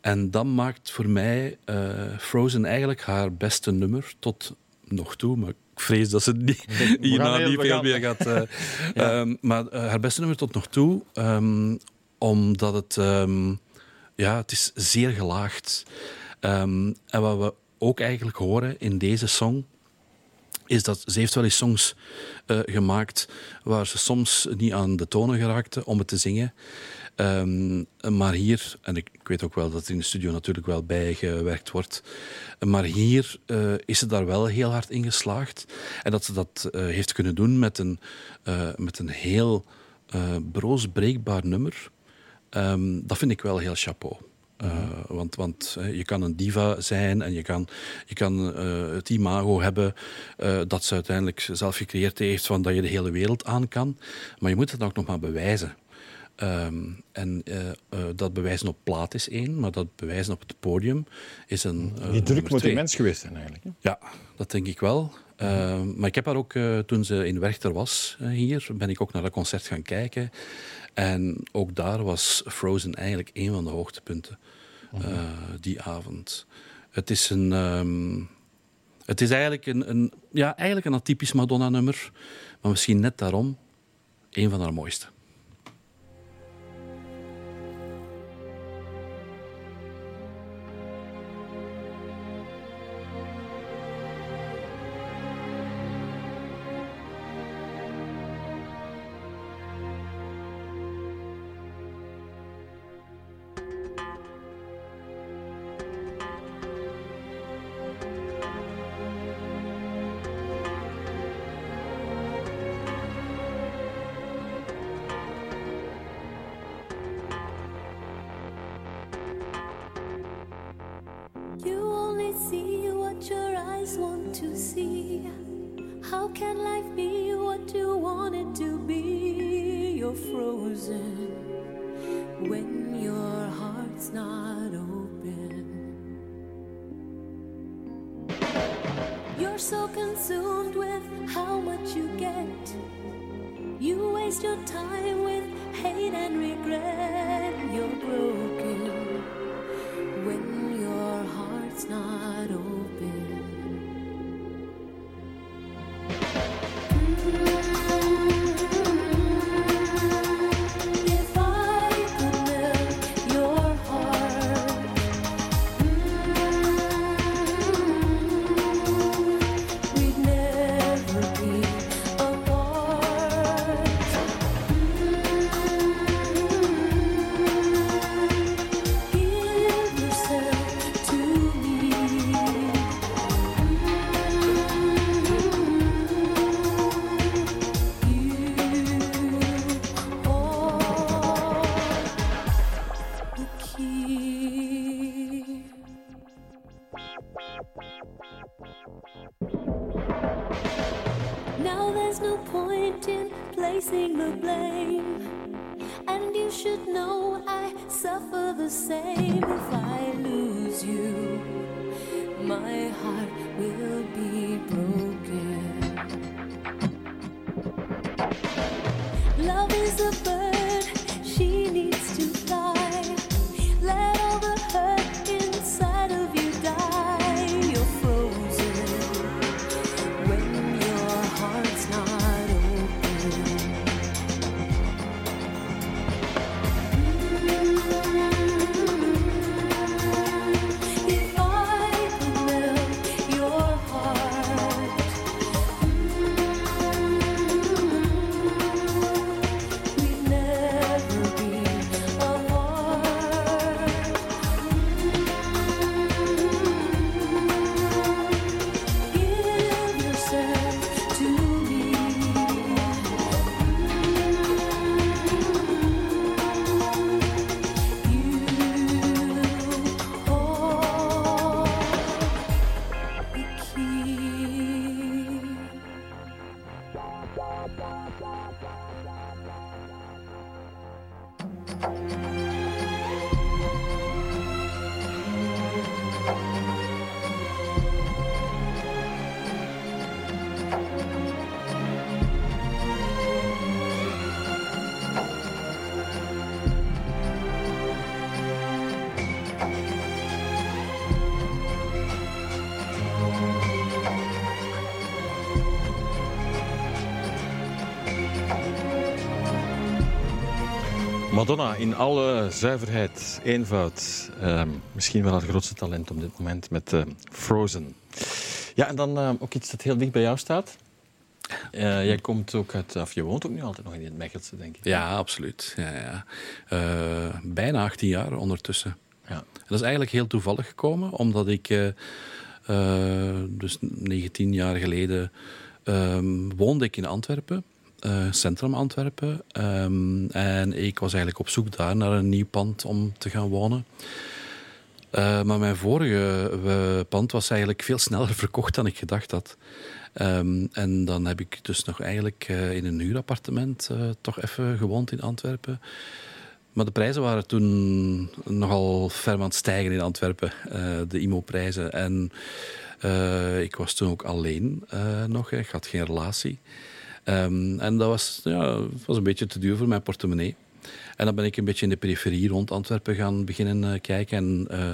En dat maakt voor mij eh, Frozen eigenlijk haar beste nummer tot nog toe. Maar ik vrees dat ze het niet, hierna niet veel meer gaat. eh, ehm, maar eh, haar beste nummer tot nog toe, ehm, omdat het, ehm, ja, het is zeer gelaagd. Ehm, en wat we ook eigenlijk horen in deze song, is dat ze heeft wel eens songs eh, gemaakt waar ze soms niet aan de tonen geraakte om het te zingen. Ehm, maar hier, en ik, weet ook wel dat er in de studio natuurlijk wel bijgewerkt wordt, maar hier eh, is ze daar wel heel hard in geslaagd. En dat ze dat eh, heeft kunnen doen met een, met een heel broos breekbaar nummer, Ehm, dat vind ik wel heel chapeau. Eh, want want je kan een diva zijn en je kan, je kan eh, het imago hebben eh, dat ze uiteindelijk zelf gecreëerd heeft van dat je de hele wereld aan kan. Maar je moet het ook nog maar bewijzen. Ehm, en dat bewijzen op plaat is één, maar dat bewijzen op het podium is een. Die druk moet twee. immens geweest zijn eigenlijk. hè? Ja, dat denk ik wel. Uh, maar ik heb haar ook, toen ze in Werchter was hier, ben ik ook naar dat concert gaan kijken. En ook daar was Frozen eigenlijk een van de hoogtepunten uh, die avond. Het is een... Um, het is eigenlijk een, een, ja, eigenlijk een atypisch Madonna-nummer, maar misschien net daarom een van haar mooiste. How can life be what you want it to be? You're frozen when your heart's not open. You're so consumed with how much you get. You waste your time with hate and regret. You're broken Madonna in alle zuiverheid, eenvoud. Ehm, misschien wel haar grootste talent op dit moment met eh, Frozen. Ja, en dan ehm, ook iets dat heel dicht bij jou staat. Eh, jij komt ook uit, of je woont ook nu altijd nog in het Mechelse, denk ik. Ja, absoluut. Ja, ja. Eh, bijna 18 jaar ondertussen. Ja. En dat is eigenlijk heel toevallig gekomen, omdat ik dus 19 jaar geleden ehm, woonde ik in Antwerpen, eh, centrum Antwerpen. Ehm, en ik was eigenlijk op zoek daar naar een nieuw pand om te gaan wonen. Eh, maar mijn vorige pand was eigenlijk veel sneller verkocht dan ik gedacht had. Ehm, en dan heb ik dus nog eigenlijk eh, in een huurappartement toch even gewoond in Antwerpen. Maar de prijzen waren toen nogal ver aan het stijgen in Antwerpen, de IMO-prijzen. En ik was toen ook alleen nog, ik had geen relatie. Ehm, en dat was, ja, was een beetje te duur voor mijn portemonnee. En dan ben ik een beetje in de periferie rond Antwerpen gaan beginnen eh, kijken. En eh,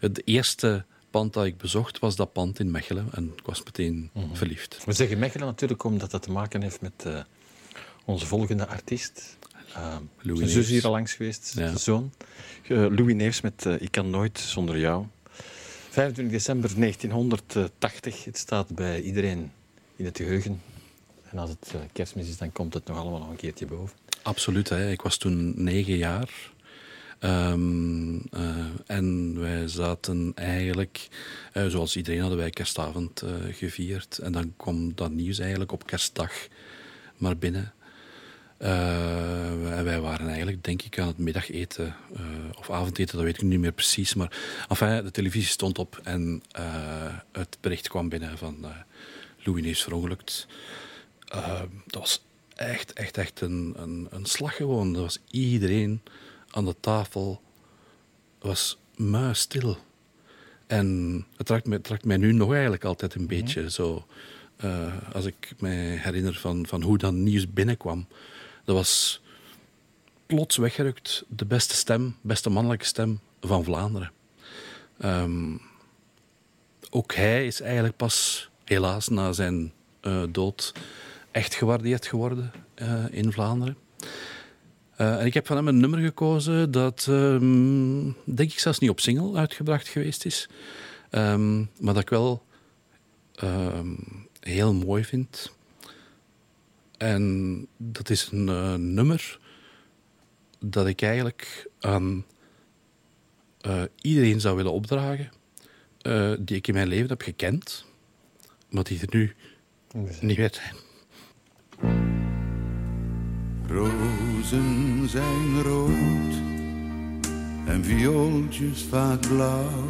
het eerste pand dat ik bezocht was dat pand in Mechelen. En ik was meteen verliefd. We zeggen Mechelen natuurlijk omdat dat te maken heeft met eh, onze volgende artiest. Ehm Louis zijn zus hier al langs geweest, Ja. de zoon. Louis Neefs met Ik kan nooit zonder jou. 25 december 1980. Het staat bij iedereen in het geheugen. En als het eh, kerstmis is, dan komt het nog allemaal nog een keertje boven. Absoluut. Hè. Ik was toen negen jaar. Ehm, eh, en wij zaten eigenlijk, eh, zoals iedereen hadden wij kerstavond gevierd. En dan kwam dat nieuws eigenlijk op kerstdag maar binnen. Eh, wij, waren eigenlijk, denk ik, aan het middageten of avondeten, dat weet ik niet meer precies. Maar enfin, de televisie stond op en het bericht kwam binnen van Louis is verongelukt. Eh, dat was echt, echt, echt een, een, een slag gewoon. Er was iedereen aan de tafel. Was muisstil. En het raakt mij, het raakt mij nu nog eigenlijk altijd een beetje zo. eh, als ik me herinner van, van hoe dat nieuws binnenkwam. Dat was plots weggerukt de beste stem, beste mannelijke stem van Vlaanderen. Ehm, ook hij is eigenlijk pas, helaas na zijn eh, dood, echt gewaardeerd geworden eh, in Vlaanderen. Eh, en ik heb van hem een nummer gekozen dat, ehm, denk ik, zelfs niet op single uitgebracht geweest is. Ehm, maar dat ik wel ehm, heel mooi vind. En dat is een eh, nummer dat ik eigenlijk aan iedereen zou willen opdragen die ik in mijn leven heb gekend, maar die er nu niet meer zijn. Rozen zijn rood en viooltjes vaak blauw.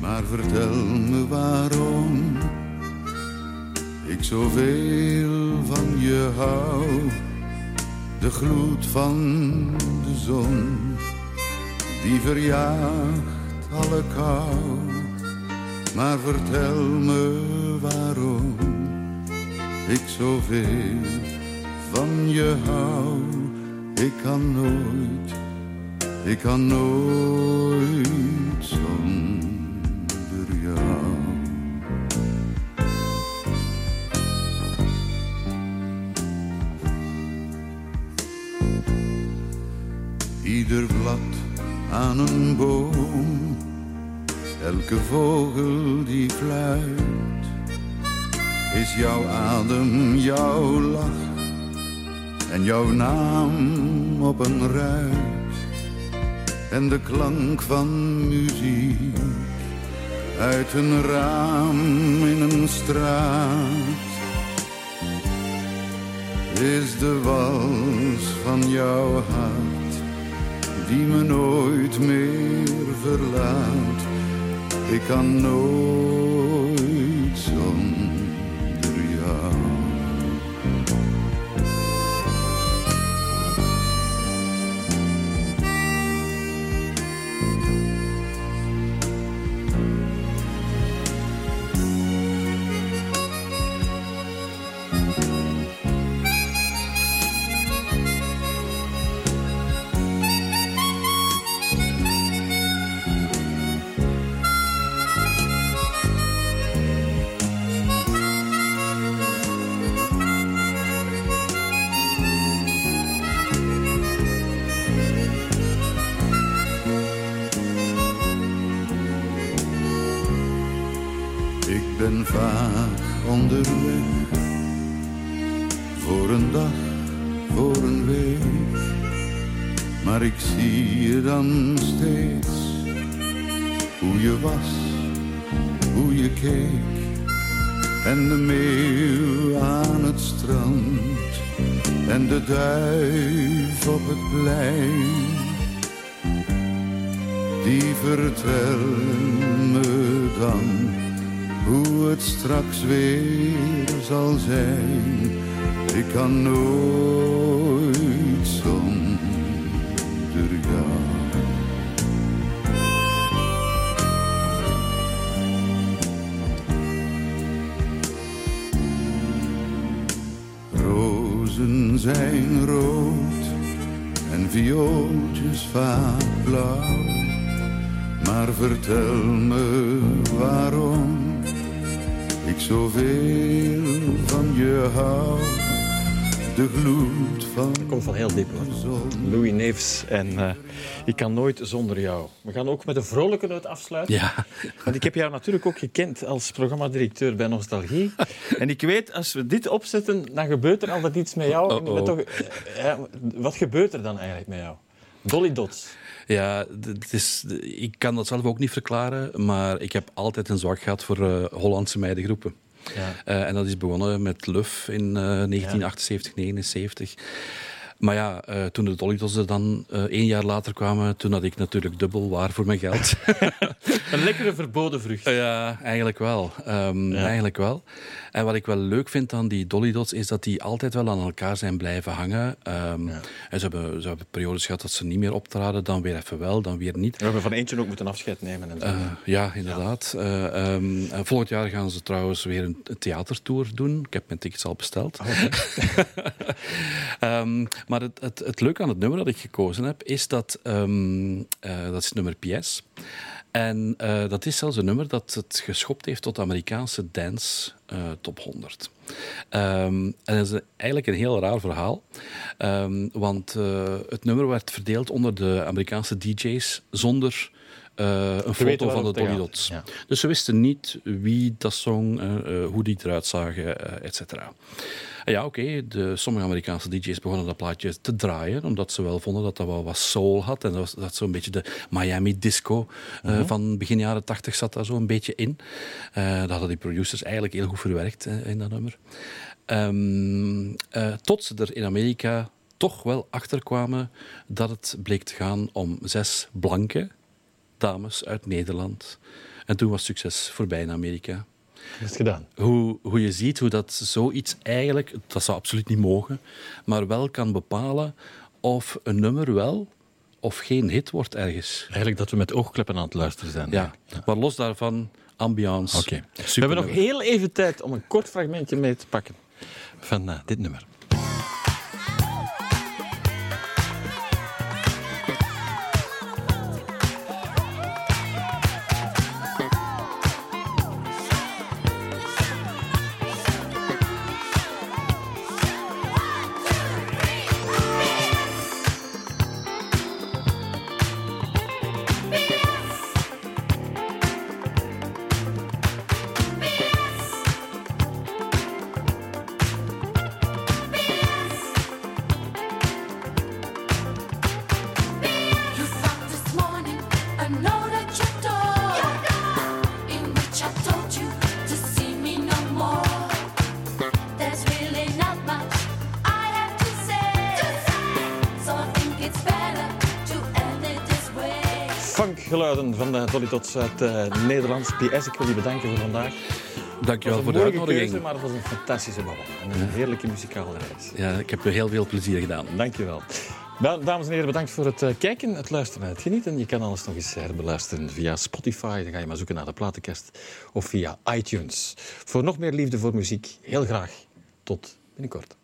Maar vertel me waarom ik zoveel van je hou. De gloed van de zon, die verjaagt alle kou. Maar vertel me waarom ik zoveel van je hou. Ik kan nooit, ik kan nooit zonder jou. Ieder blad aan een boom, elke vogel die fluit, is jouw adem, jouw lach en jouw naam op een ruit en de klank van muziek uit een raam in een straat is de wals van jouw hart die me nooit meer verlaat. Ik kan nooit viooltjes vaak blauw. Maar vertel me waarom ik zoveel van je hou. De gloed van Komt van heel diep hoor. Louis Neefs en eh, Ik kan nooit zonder jou. We gaan ook met een vrolijke noot afsluiten. Ja, Want ik heb jou natuurlijk ook gekend als programmadirecteur bij Nostalgie. en ik weet, als we dit opzetten, dan gebeurt er altijd iets met jou. Toch, eh, ja, wat gebeurt er dan eigenlijk met jou? Dolly Dots. ja het is, ik kan dat zelf ook niet verklaren, maar ik heb altijd een zwak gehad voor eh, Hollandse meidengroepen. Ja. Eh, en dat is begonnen met Luf in eh, 1978, 79. Maar ja, eh, toen de Dollydots er dan eh één jaar later kwamen, toen had ik natuurlijk dubbel waar voor mijn geld. Een lekkere verboden vrucht. ja, eigenlijk wel. Ehm, Ja. Eigenlijk wel. En wat ik wel leuk vind aan die Dollydots, is dat die altijd wel aan elkaar zijn blijven hangen. Ehm, Ja. En ze hebben, ze hebben periodes gehad dat ze niet meer optraden, dan weer even wel, dan weer niet. We hebben van eentje ook moeten afscheid nemen. En zo. Eh, ja, inderdaad. Eh, ehm, en volgend jaar gaan ze trouwens weer een, theatertour doen. Ik heb mijn tickets al besteld. Ehm, maar het, het, het leuke aan het nummer dat ik gekozen heb, is dat ehm, eh, dat is het nummer PS. En eh, dat is zelfs een nummer dat het geschopt heeft tot de Amerikaanse dance eh, top 100. Ehm, en dat is eigenlijk een heel raar verhaal. Ehm, want het nummer werd verdeeld onder de Amerikaanse DJ's zonder een foto van de Dolly. Dots. Ja. Dus ze wisten niet wie dat zong, eh, hoe die eruit zagen, et cetera. Ja, oké, de sommige Amerikaanse DJ's begonnen dat plaatje te draaien, omdat ze wel vonden dat dat wel wat soul had. En dat, was, dat zo'n beetje de Miami disco eh, van begin jaren tachtig zat daar zo'n beetje in. Eh dat hadden die producers eigenlijk heel goed verwerkt eh, in dat nummer. Eh, tot ze er in Amerika toch wel achter kwamen dat het bleek te gaan om zes blanke dames uit Nederland. En toen was succes voorbij in Amerika. Is gedaan. Hoe, hoe je ziet hoe dat zoiets eigenlijk, dat zou absoluut niet mogen, maar wel kan bepalen of een nummer wel of geen hit wordt ergens. Eigenlijk dat we met oogkleppen aan het luisteren zijn. Ja, maar los daarvan, ambiance. Oké. We super hebben nog heel even tijd om een kort fragmentje mee te pakken van eh, dit nummer. Uit eh Nederlands. PS, ik wil je bedanken voor vandaag. Dankjewel voor de uitnodiging. keuze, maar het was een fantastische babbel. En een heerlijke muzikale reis. Ja, ik heb er heel veel plezier gedaan. Dankjewel. Da- Dames en heren, bedankt voor het eh, kijken, het luisteren en het genieten. Je kan alles nog eens herbeluisteren via Spotify. Dan ga je maar zoeken naar de platenkast. Of via iTunes. Voor nog meer liefde voor muziek, heel graag tot binnenkort.